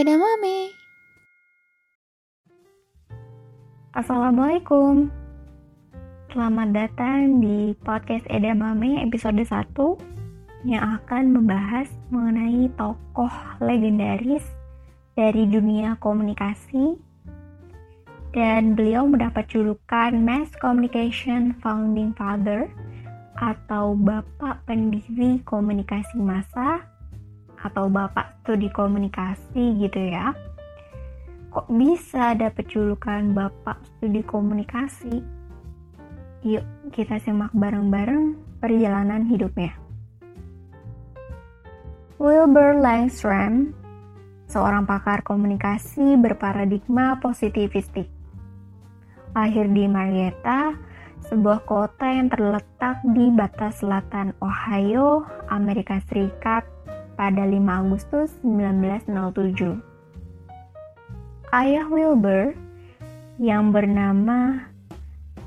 Edamame. Assalamualaikum. Selamat datang di podcast Edamame episode 1 yang akan membahas mengenai tokoh legendaris dari dunia komunikasi dan beliau mendapat julukan Mass Communication Founding Father atau Bapak Pendiri Komunikasi Massa atau Bapak Studi Komunikasi gitu ya. Kok bisa dapat julukan Bapak Studi Komunikasi? Yuk kita simak bareng-bareng perjalanan hidupnya. Wilbur Langstrom, seorang pakar komunikasi berparadigma positivistik. Lahir di Marietta, sebuah kota yang terletak di batas selatan Ohio, Amerika Serikat pada 5 Agustus 1907. Ayah Wilbur yang bernama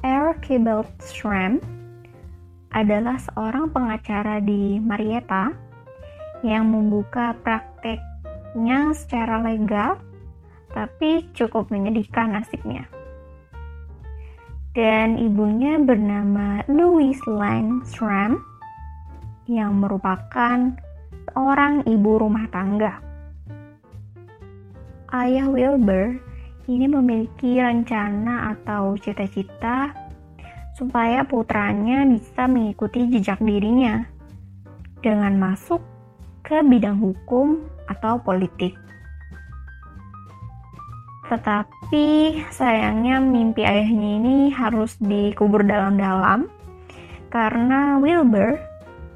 Archibald Schramm adalah seorang pengacara di Marietta yang membuka prakteknya secara legal tapi cukup menyedihkan nasibnya dan ibunya bernama Louise Langstrom yang merupakan seorang ibu rumah tangga. Ayah Wilbur ini memiliki rencana atau cita-cita supaya putranya bisa mengikuti jejak dirinya dengan masuk ke bidang hukum atau politik. Tetapi sayangnya mimpi ayahnya ini harus dikubur dalam-dalam karena Wilbur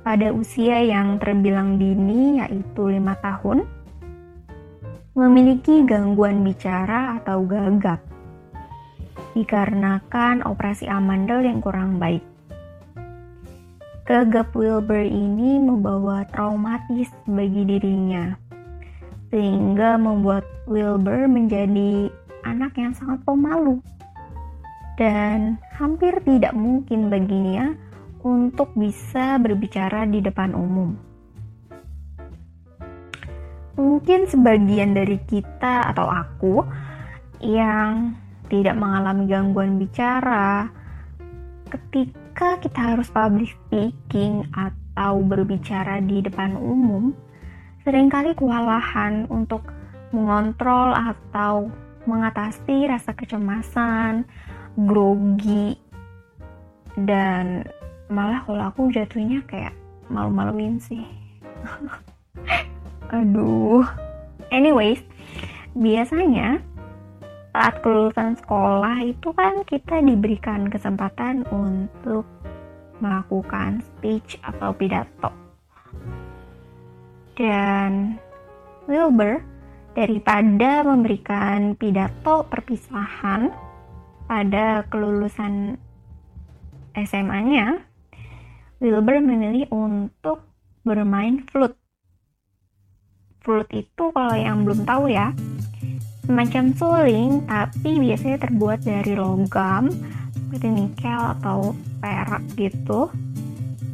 pada usia yang terbilang dini yaitu lima tahun memiliki gangguan bicara atau gagap dikarenakan operasi amandel yang kurang baik. Gagap Wilbur ini membawa traumatis bagi dirinya sehingga membuat Wilbur menjadi anak yang sangat pemalu dan hampir tidak mungkin baginya untuk bisa berbicara di depan umum. Mungkin sebagian dari kita atau aku yang tidak mengalami gangguan bicara ketika kita harus public speaking atau berbicara di depan umum sering kali kewalahan untuk mengontrol atau mengatasi rasa kecemasan, grogi, dan malah kalau aku jatuhnya kayak malu-maluin sih. Aduh. Anyways, biasanya saat kelulusan sekolah itu kan kita diberikan kesempatan untuk melakukan speech atau pidato dan Wilbur daripada memberikan pidato perpisahan pada kelulusan SMA-nya, Wilbur memilih untuk bermain flute. Flute itu kalau yang belum tahu ya, semacam suling tapi biasanya terbuat dari logam seperti nikel atau perak gitu.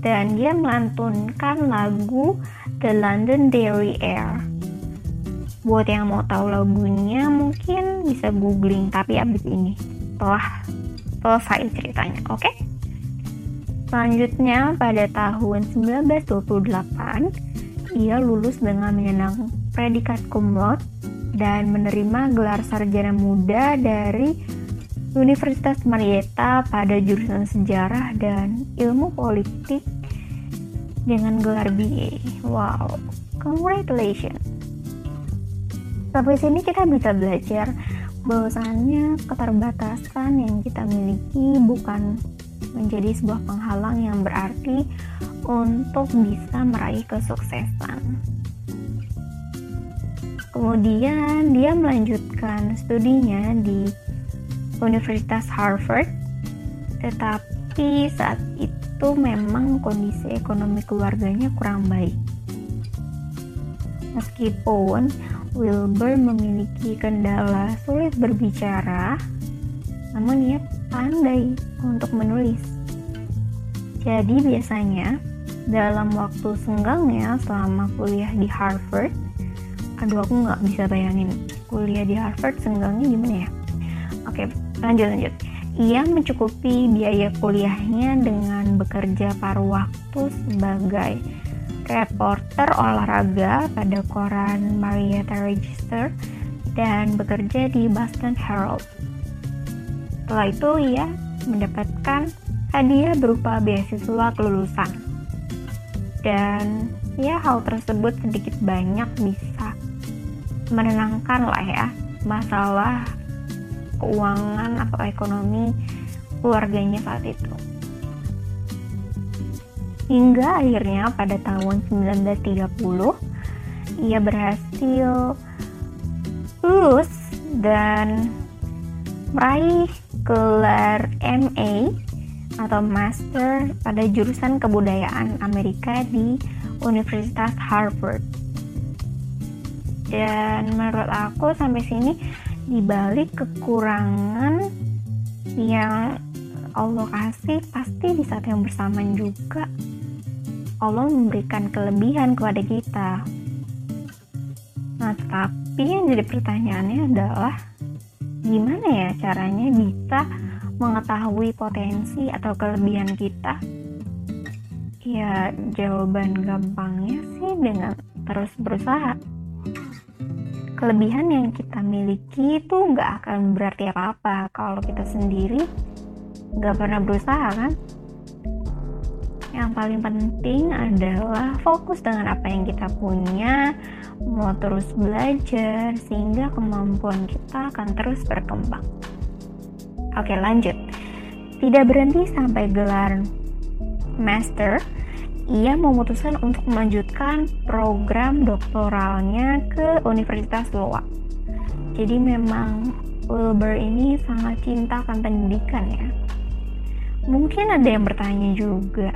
Dan dia melantunkan lagu The London Dairy Air. Buat yang mau tahu lagunya mungkin bisa googling tapi abis ini setelah selesai ceritanya, oke? Okay? Selanjutnya pada tahun 1928 ia lulus dengan menyenang predikat cum laude dan menerima gelar sarjana muda dari Universitas Marietta pada jurusan sejarah dan ilmu politik dengan gelar BA. Wow, congratulations. Sampai sini kita bisa belajar bahwasannya keterbatasan yang kita miliki bukan menjadi sebuah penghalang yang berarti untuk bisa meraih kesuksesan. Kemudian dia melanjutkan studinya di Universitas Harvard, tetapi saat itu memang kondisi ekonomi keluarganya kurang baik. Meskipun Wilbur memiliki kendala sulit berbicara, namun ia pandai untuk menulis. Jadi biasanya dalam waktu senggangnya selama kuliah di Harvard, aduh aku nggak bisa bayangin kuliah di Harvard seenggaknya gimana ya oke lanjut lanjut ia mencukupi biaya kuliahnya dengan bekerja paruh waktu sebagai reporter olahraga pada koran Marietta Register dan bekerja di Boston Herald. Setelah itu ia mendapatkan hadiah berupa beasiswa kelulusan. Dan ya hal tersebut sedikit banyak bisa menenangkan lah ya masalah keuangan atau ekonomi keluarganya saat itu. Hingga akhirnya pada tahun 1930 ia berhasil lulus dan meraih gelar MA atau Master pada jurusan kebudayaan Amerika di Universitas Harvard. Dan menurut aku sampai sini dibalik kekurangan yang Allah kasih pasti di saat yang bersamaan juga Allah memberikan kelebihan kepada kita. Nah, tapi yang jadi pertanyaannya adalah gimana ya caranya bisa mengetahui potensi atau kelebihan kita? Ya, jawaban gampangnya sih dengan terus berusaha. Kelebihan yang kita miliki itu nggak akan berarti apa-apa kalau kita sendiri nggak pernah berusaha kan? Yang paling penting adalah fokus dengan apa yang kita punya, mau terus belajar sehingga kemampuan kita akan terus berkembang. Oke, lanjut. Tidak berhenti sampai gelar master, ia memutuskan untuk melanjutkan program doktoralnya ke Universitas Loa. Jadi memang Wilbur ini sangat cinta akan pendidikan ya. Mungkin ada yang bertanya juga,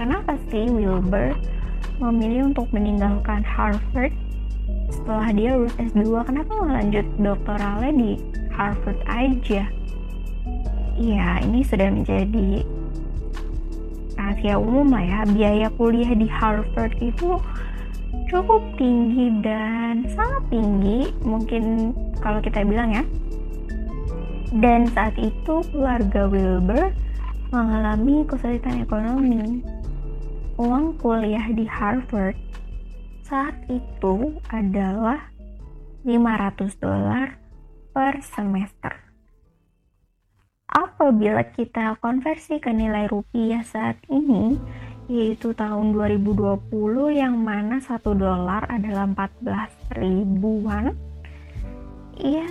kenapa sih Wilbur memilih untuk meninggalkan Harvard setelah dia lulus S2? Kenapa melanjut doktoralnya di Harvard aja? Iya, ini sudah menjadi rahasia umum lah ya. Biaya kuliah di Harvard itu cukup tinggi dan sangat tinggi. Mungkin kalau kita bilang ya, dan saat itu keluarga Wilbur mengalami kesulitan ekonomi. Uang kuliah di Harvard saat itu adalah 500 dolar per semester. Apabila kita konversi ke nilai rupiah saat ini, yaitu tahun 2020 yang mana 1 dolar adalah 14 ribuan, ya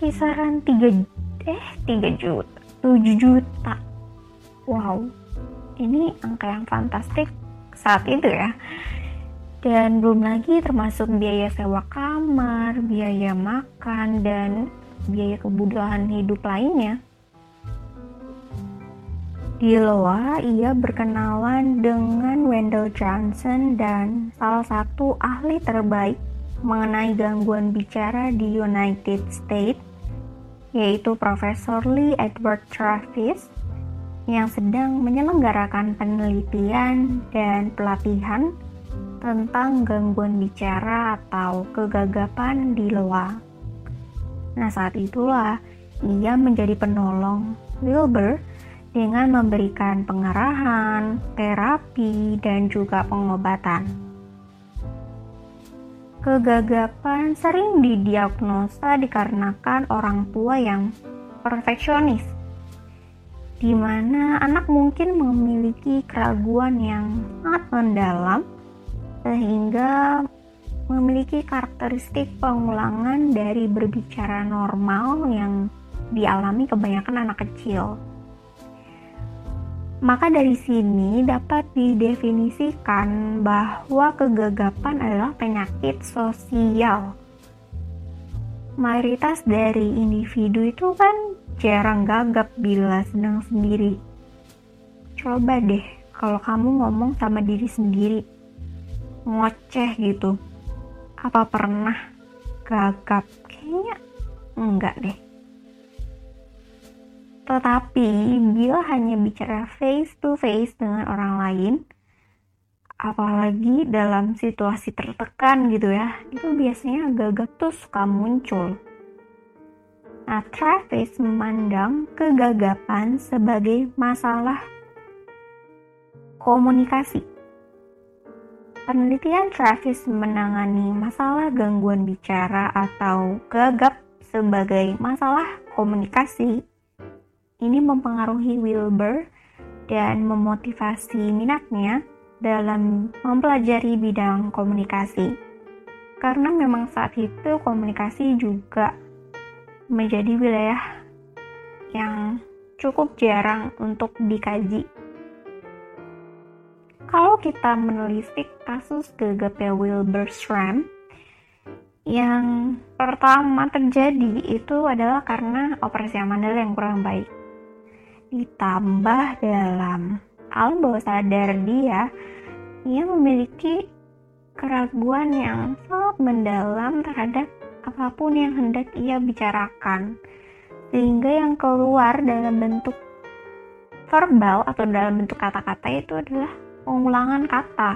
kisaran 3 eh 3 juta 7 juta wow ini angka yang fantastik saat itu ya dan belum lagi termasuk biaya sewa kamar, biaya makan, dan biaya kebutuhan hidup lainnya. Di Loa, ia berkenalan dengan Wendell Johnson dan salah satu ahli terbaik mengenai gangguan bicara di United States, yaitu Profesor Lee Edward Travis yang sedang menyelenggarakan penelitian dan pelatihan tentang gangguan bicara atau kegagapan di luar. Nah, saat itulah ia menjadi penolong Wilbur dengan memberikan pengarahan, terapi, dan juga pengobatan. Kegagapan sering didiagnosa dikarenakan orang tua yang perfeksionis, di mana anak mungkin memiliki keraguan yang sangat mendalam sehingga memiliki karakteristik pengulangan dari berbicara normal yang dialami kebanyakan anak kecil. Maka dari sini dapat didefinisikan bahwa kegagapan adalah penyakit sosial. Mayoritas dari individu itu kan jarang gagap bila sedang sendiri. Coba deh kalau kamu ngomong sama diri sendiri, ngoceh gitu. Apa pernah gagap? Kayaknya enggak deh. Tetapi bila hanya bicara face to face dengan orang lain, apalagi dalam situasi tertekan gitu ya itu biasanya gagap tuh suka muncul nah Travis memandang kegagapan sebagai masalah komunikasi penelitian Travis menangani masalah gangguan bicara atau gagap sebagai masalah komunikasi ini mempengaruhi Wilbur dan memotivasi minatnya dalam mempelajari bidang komunikasi. Karena memang saat itu komunikasi juga menjadi wilayah yang cukup jarang untuk dikaji. Kalau kita menelisik kasus gagapnya Wilbur Schramm, yang pertama terjadi itu adalah karena operasi amandel yang kurang baik. Ditambah dalam alam bawah sadar dia, ia memiliki keraguan yang sangat mendalam terhadap apa pun yang hendak ia bicarakan. Sehingga yang keluar dalam bentuk verbal atau dalam bentuk kata-kata itu adalah pengulangan kata.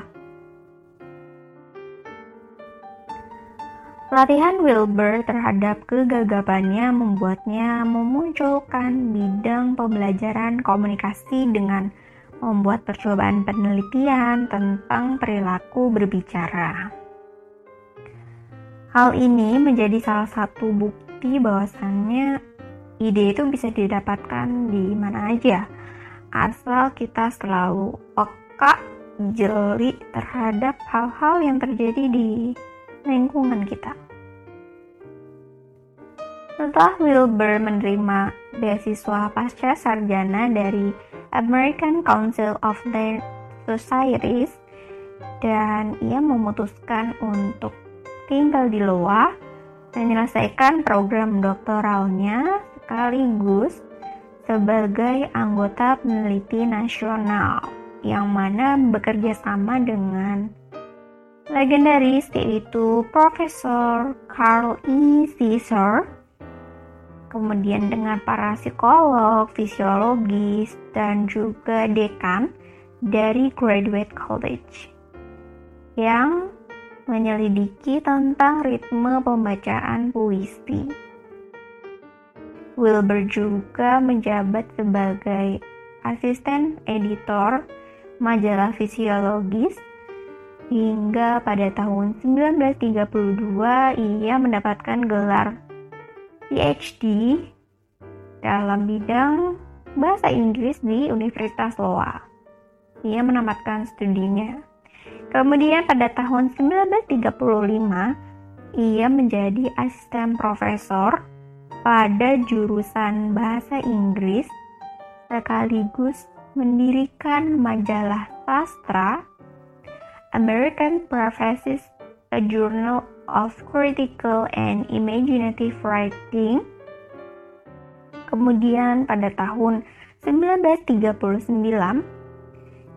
Latihan Wilbur terhadap kegagapannya membuatnya memunculkan bidang pembelajaran komunikasi dengan membuat percobaan penelitian tentang perilaku berbicara. Hal ini menjadi salah satu bukti bahwasannya ide itu bisa didapatkan di mana aja, asal kita selalu peka, jeli terhadap hal-hal yang terjadi di lingkungan kita. Setelah Wilbur menerima beasiswa pasca sarjana dari American Council of Their Societies dan ia memutuskan untuk tinggal di Loa menyelesaikan program doktoralnya sekaligus sebagai anggota peneliti nasional yang mana bekerja sama dengan legendaris yaitu Profesor Carl E. Caesar kemudian dengan para psikolog, fisiologis, dan juga dekan dari Graduate College yang menyelidiki tentang ritme pembacaan puisi. Wilbur juga menjabat sebagai asisten editor majalah fisiologis hingga pada tahun 1932 ia mendapatkan gelar PhD dalam bidang bahasa Inggris di Universitas Loa. Ia menamatkan studinya. Kemudian pada tahun 1935, ia menjadi asisten profesor pada jurusan bahasa Inggris sekaligus mendirikan majalah sastra American Prophecies, a journal of Critical and Imaginative Writing. Kemudian pada tahun 1939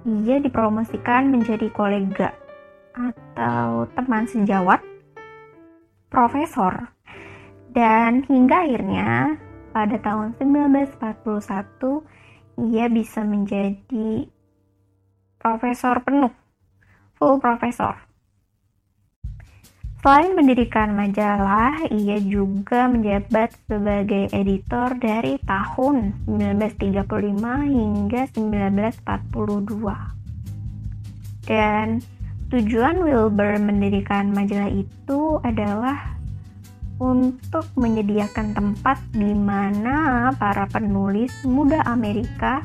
ia dipromosikan menjadi kolega atau teman sejawat profesor. Dan hingga akhirnya pada tahun 1941 ia bisa menjadi profesor penuh full profesor Selain mendirikan majalah, ia juga menjabat sebagai editor dari tahun 1935 hingga 1942. Dan tujuan Wilbur mendirikan majalah itu adalah untuk menyediakan tempat di mana para penulis muda Amerika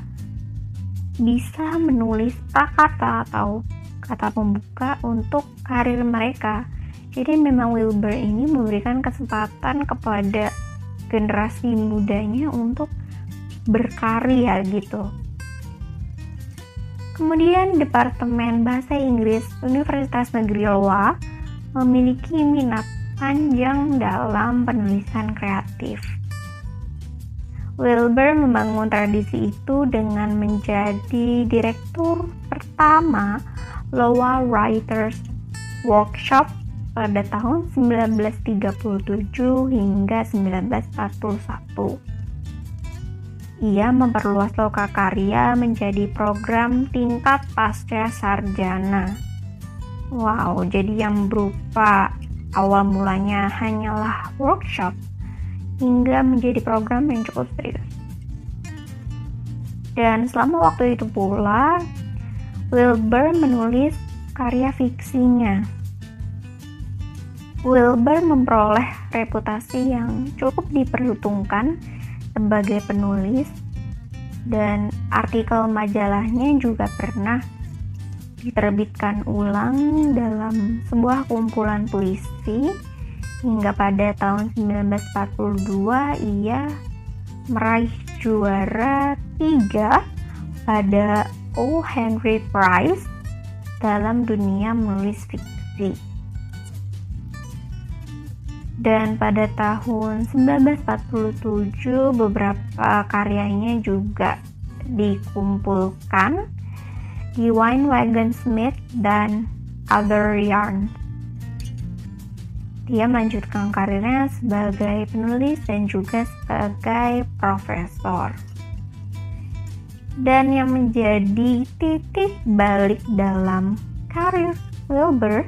bisa menulis kata atau kata pembuka untuk karir mereka jadi memang Wilbur ini memberikan kesempatan kepada generasi mudanya untuk berkarya gitu. Kemudian Departemen Bahasa Inggris Universitas Negeri Loa memiliki minat panjang dalam penulisan kreatif. Wilbur membangun tradisi itu dengan menjadi direktur pertama Loa Writers Workshop pada tahun 1937 hingga 1941. Ia memperluas loka karya menjadi program tingkat pasca sarjana Wow, jadi yang berupa awal mulanya hanyalah workshop hingga menjadi program yang cukup serius. Dan selama waktu itu pula, Wilbur menulis karya fiksinya. Wilbur memperoleh reputasi yang cukup diperhitungkan sebagai penulis dan artikel majalahnya juga pernah diterbitkan ulang dalam sebuah kumpulan puisi hingga pada tahun 1942 ia meraih juara tiga pada O. Henry Prize dalam dunia menulis fiksi. Dan pada tahun 1947 beberapa karyanya juga dikumpulkan di Wine Wagon Smith dan Other Yarn. Dia melanjutkan karirnya sebagai penulis dan juga sebagai profesor. Dan yang menjadi titik balik dalam karir Wilbur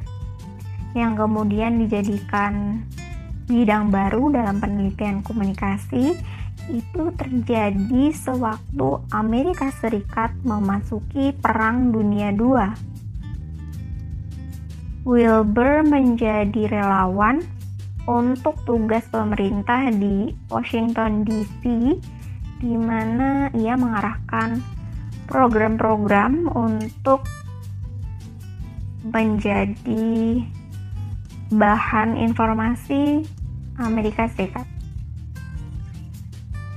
yang kemudian dijadikan bidang baru dalam penelitian komunikasi itu terjadi sewaktu Amerika Serikat memasuki Perang Dunia II. Wilbur menjadi relawan untuk tugas pemerintah di Washington DC di mana ia mengarahkan program-program untuk menjadi bahan informasi Amerika Serikat.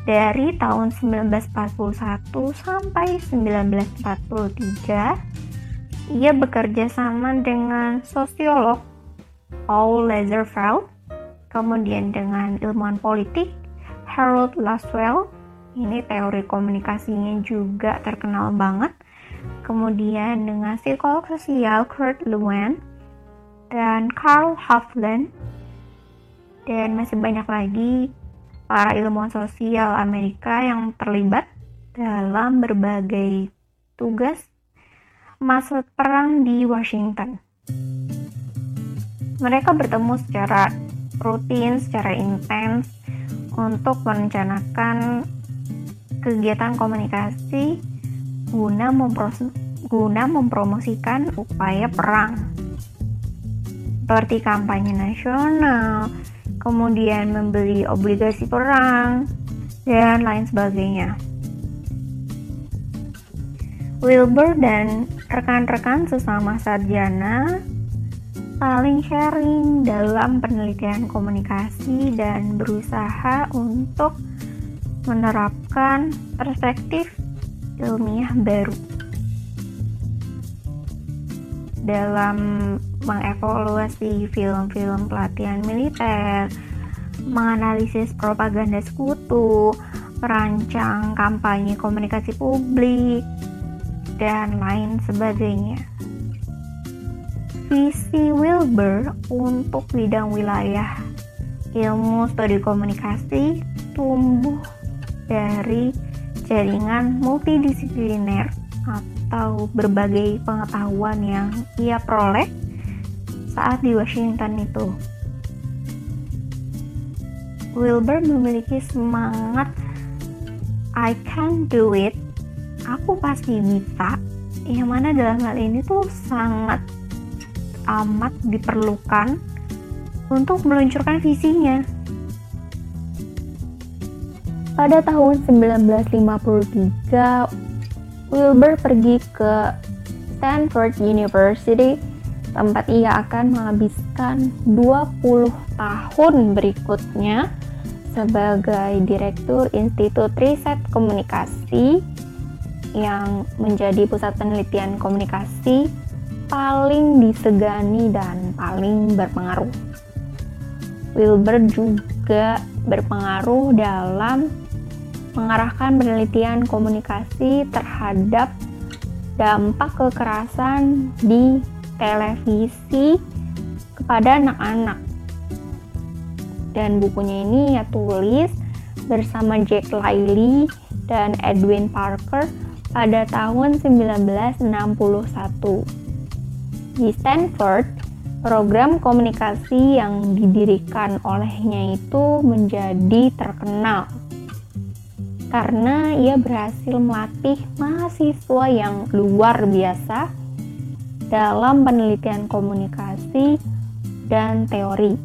Dari tahun 1941 sampai 1943 ia bekerja sama dengan sosiolog Paul Lazarsfeld kemudian dengan ilmuwan politik Harold Laswell. Ini teori komunikasinya juga terkenal banget. Kemudian dengan psikolog sosial Kurt Lewin dan Carl Hofland dan masih banyak lagi para ilmuwan sosial Amerika yang terlibat dalam berbagai tugas masa perang di Washington. Mereka bertemu secara rutin, secara intens untuk merencanakan kegiatan komunikasi guna, guna mempromosikan upaya perang seperti kampanye nasional, kemudian membeli obligasi perang, dan lain sebagainya. Wilbur dan rekan-rekan sesama sarjana saling sharing dalam penelitian komunikasi dan berusaha untuk menerapkan perspektif ilmiah baru dalam mengevaluasi film-film pelatihan militer, menganalisis propaganda sekutu, merancang kampanye komunikasi publik, dan lain sebagainya. Visi Wilbur untuk bidang wilayah ilmu studi komunikasi tumbuh dari jaringan multidisipliner atau berbagai pengetahuan yang ia peroleh saat di Washington itu. Wilbur memiliki semangat I can do it, aku pasti bisa, yang mana dalam hal ini tuh sangat amat diperlukan untuk meluncurkan visinya. Pada tahun 1953, Wilbur pergi ke Stanford University, tempat ia akan menghabiskan 20 tahun berikutnya sebagai Direktur Institut Riset Komunikasi yang menjadi pusat penelitian komunikasi paling disegani dan paling berpengaruh. Wilbur juga berpengaruh dalam mengarahkan penelitian komunikasi terhadap dampak kekerasan di televisi kepada anak-anak. Dan bukunya ini ya tulis bersama Jack Liley dan Edwin Parker pada tahun 1961. Di Stanford, program komunikasi yang didirikan olehnya itu menjadi terkenal karena ia berhasil melatih mahasiswa yang luar biasa dalam penelitian komunikasi dan teori,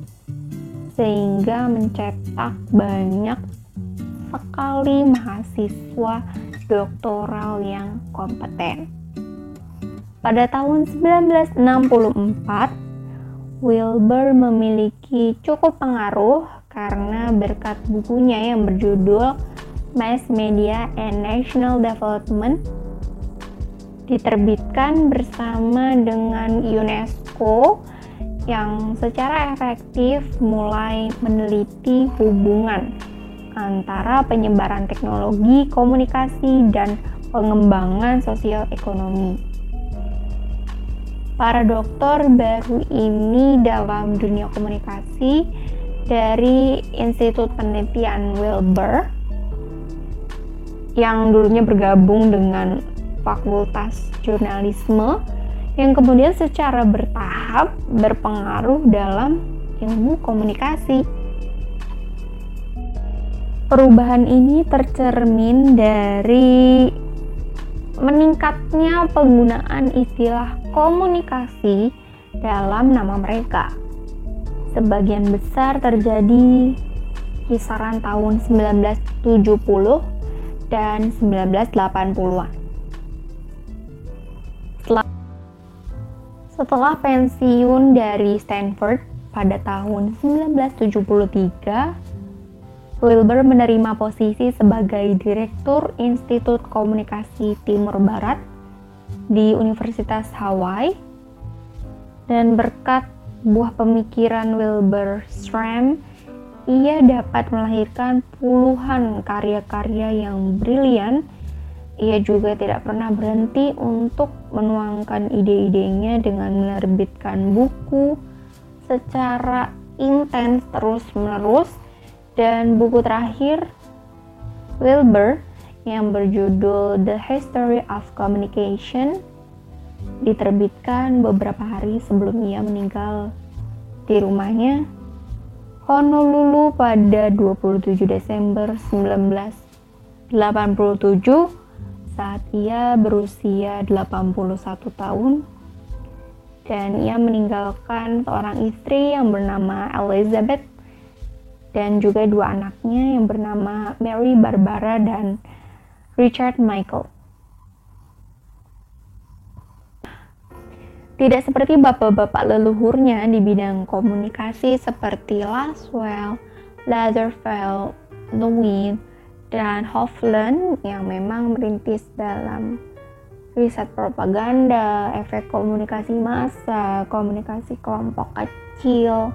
sehingga mencetak banyak sekali mahasiswa doktoral yang kompeten. Pada tahun 1964, Wilbur memiliki cukup pengaruh karena berkat bukunya yang berjudul Mass Media and National Development diterbitkan bersama dengan UNESCO yang secara efektif mulai meneliti hubungan antara penyebaran teknologi komunikasi dan pengembangan sosial ekonomi. Para dokter baru ini dalam dunia komunikasi dari Institut Penelitian Wilbur yang dulunya bergabung dengan Fakultas Jurnalisme yang kemudian secara bertahap berpengaruh dalam ilmu komunikasi. Perubahan ini tercermin dari meningkatnya penggunaan istilah komunikasi dalam nama mereka. Sebagian besar terjadi kisaran tahun 1970 dan 1980-an. Setelah pensiun dari Stanford pada tahun 1973, Wilbur menerima posisi sebagai Direktur Institut Komunikasi Timur Barat di Universitas Hawaii dan berkat buah pemikiran Wilbur Stram ia dapat melahirkan puluhan karya-karya yang brilian. Ia juga tidak pernah berhenti untuk menuangkan ide-idenya dengan menerbitkan buku secara intens terus-menerus. Dan buku terakhir Wilbur yang berjudul The History of Communication diterbitkan beberapa hari sebelum ia meninggal di rumahnya Honolulu pada 27 Desember 1987 saat ia berusia 81 tahun dan ia meninggalkan seorang istri yang bernama Elizabeth dan juga dua anaknya yang bernama Mary Barbara dan Richard Michael. Tidak seperti bapak-bapak leluhurnya di bidang komunikasi seperti Laswell, Lagerfeld, Lewin, dan Hofland yang memang merintis dalam riset propaganda, efek komunikasi massa, komunikasi kelompok kecil,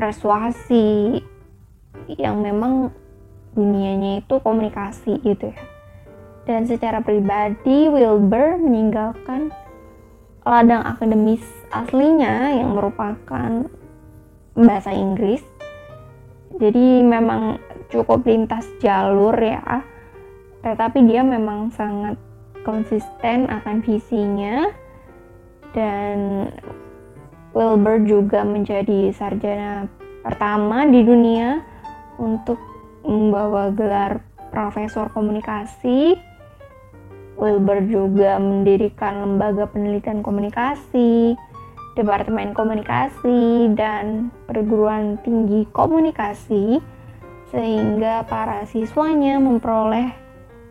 persuasi yang memang dunianya itu komunikasi gitu ya. Dan secara pribadi Wilbur meninggalkan ladang akademis aslinya yang merupakan bahasa Inggris. Jadi memang cukup lintas jalur ya. Tetapi dia memang sangat konsisten akan visinya. Dan Wilbur juga menjadi sarjana pertama di dunia untuk membawa gelar profesor komunikasi. Wilbur juga mendirikan lembaga penelitian komunikasi, departemen komunikasi, dan perguruan tinggi komunikasi, sehingga para siswanya memperoleh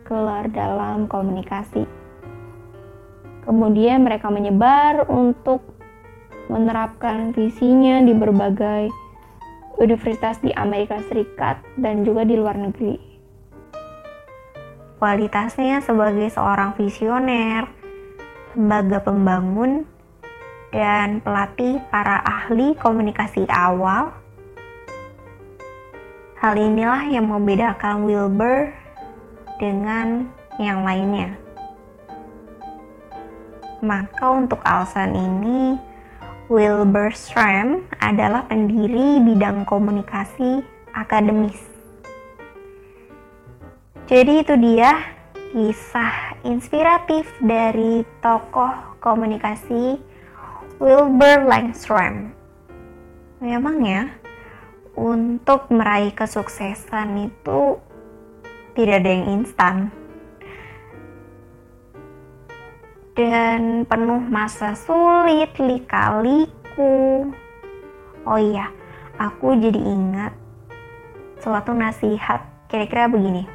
gelar dalam komunikasi. Kemudian mereka menyebar untuk menerapkan visinya di berbagai universitas di Amerika Serikat dan juga di luar negeri kualitasnya sebagai seorang visioner, lembaga pembangun, dan pelatih para ahli komunikasi awal. Hal inilah yang membedakan Wilbur dengan yang lainnya. Maka untuk alasan ini, Wilbur Stram adalah pendiri bidang komunikasi akademis jadi itu dia kisah inspiratif dari tokoh komunikasi Wilbur Langstrom. Memang ya, untuk meraih kesuksesan itu tidak ada yang instan. Dan penuh masa sulit, lika-liku. Oh iya, aku jadi ingat suatu nasihat kira-kira begini.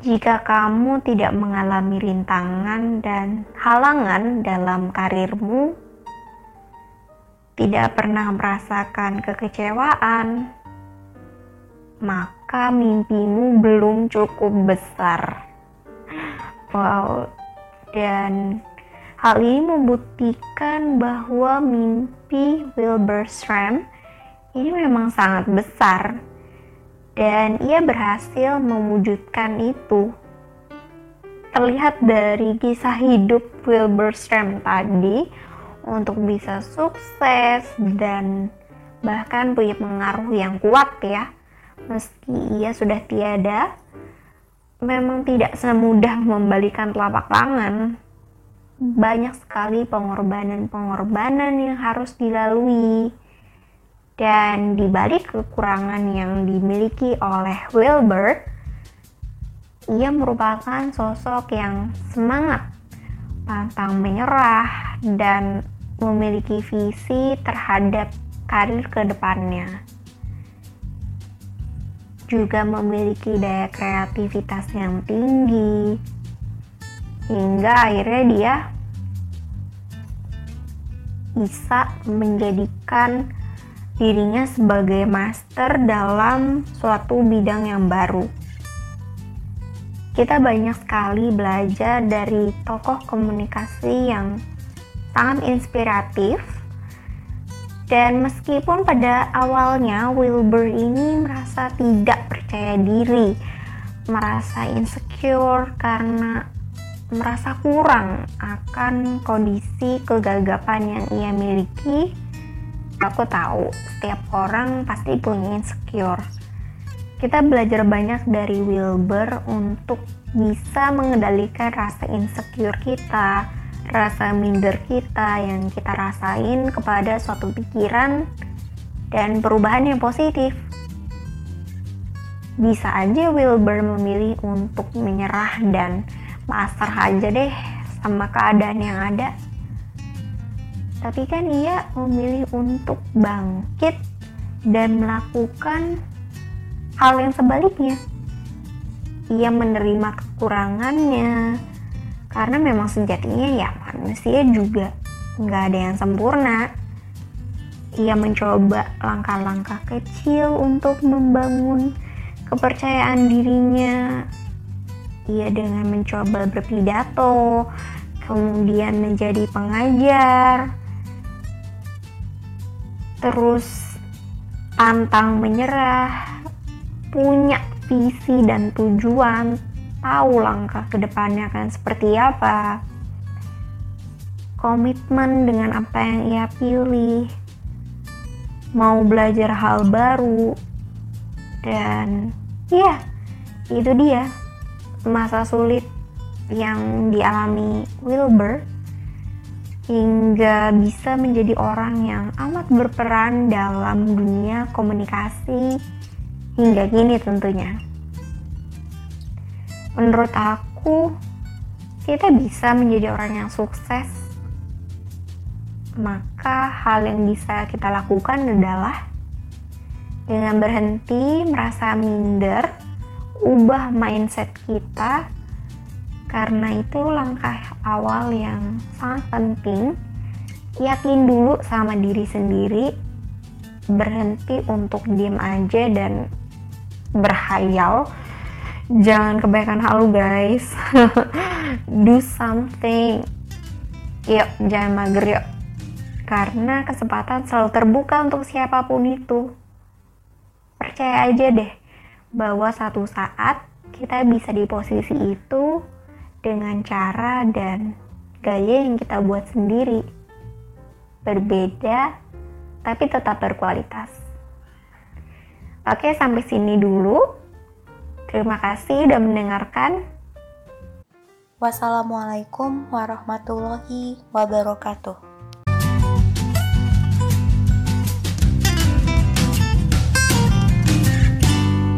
Jika kamu tidak mengalami rintangan dan halangan dalam karirmu, tidak pernah merasakan kekecewaan, maka mimpimu belum cukup besar. Wow, dan hal ini membuktikan bahwa mimpi Wilbur Stram ini memang sangat besar dan ia berhasil mewujudkan itu. Terlihat dari kisah hidup Wilbur Stram tadi, untuk bisa sukses dan bahkan punya pengaruh yang kuat ya. Meski ia sudah tiada, memang tidak semudah membalikan telapak tangan. Banyak sekali pengorbanan-pengorbanan yang harus dilalui dan di balik kekurangan yang dimiliki oleh Wilbur, ia merupakan sosok yang semangat, pantang menyerah, dan memiliki visi terhadap karir ke depannya. Juga memiliki daya kreativitas yang tinggi, hingga akhirnya dia bisa menjadikan dirinya sebagai master dalam suatu bidang yang baru. Kita banyak sekali belajar dari tokoh komunikasi yang sangat inspiratif. Dan meskipun pada awalnya Wilbur ini merasa tidak percaya diri, merasa insecure karena merasa kurang akan kondisi kegagapan yang ia miliki, aku tahu setiap orang pasti punya insecure. Kita belajar banyak dari Wilbur untuk bisa mengendalikan rasa insecure kita, rasa minder kita yang kita rasain kepada suatu pikiran dan perubahan yang positif. Bisa aja Wilbur memilih untuk menyerah dan pasrah aja deh sama keadaan yang ada tapi kan ia memilih untuk bangkit dan melakukan hal yang sebaliknya. Ia menerima kekurangannya karena memang sejatinya ya manusia juga nggak ada yang sempurna. Ia mencoba langkah-langkah kecil untuk membangun kepercayaan dirinya. Ia dengan mencoba berpidato, kemudian menjadi pengajar, terus pantang menyerah, punya visi dan tujuan, tahu langkah ke depannya akan seperti apa, komitmen dengan apa yang ia pilih, mau belajar hal baru, dan ya, itu dia masa sulit yang dialami Wilbur hingga bisa menjadi orang yang amat berperan dalam dunia komunikasi hingga kini tentunya. Menurut aku, kita bisa menjadi orang yang sukses. Maka hal yang bisa kita lakukan adalah dengan berhenti merasa minder, ubah mindset kita karena itu langkah awal yang sangat penting. Yakin dulu sama diri sendiri, berhenti untuk diem aja dan berhayal. Jangan kebaikan halu guys. Do something. Yuk, jangan mager yuk. Karena kesempatan selalu terbuka untuk siapa pun itu. Percaya aja deh bahwa satu saat kita bisa di posisi itu dengan cara dan gaya yang kita buat sendiri. Berbeda, tapi tetap berkualitas. Oke, sampai sini dulu. Terima kasih sudah mendengarkan. Wassalamualaikum warahmatullahi wabarakatuh.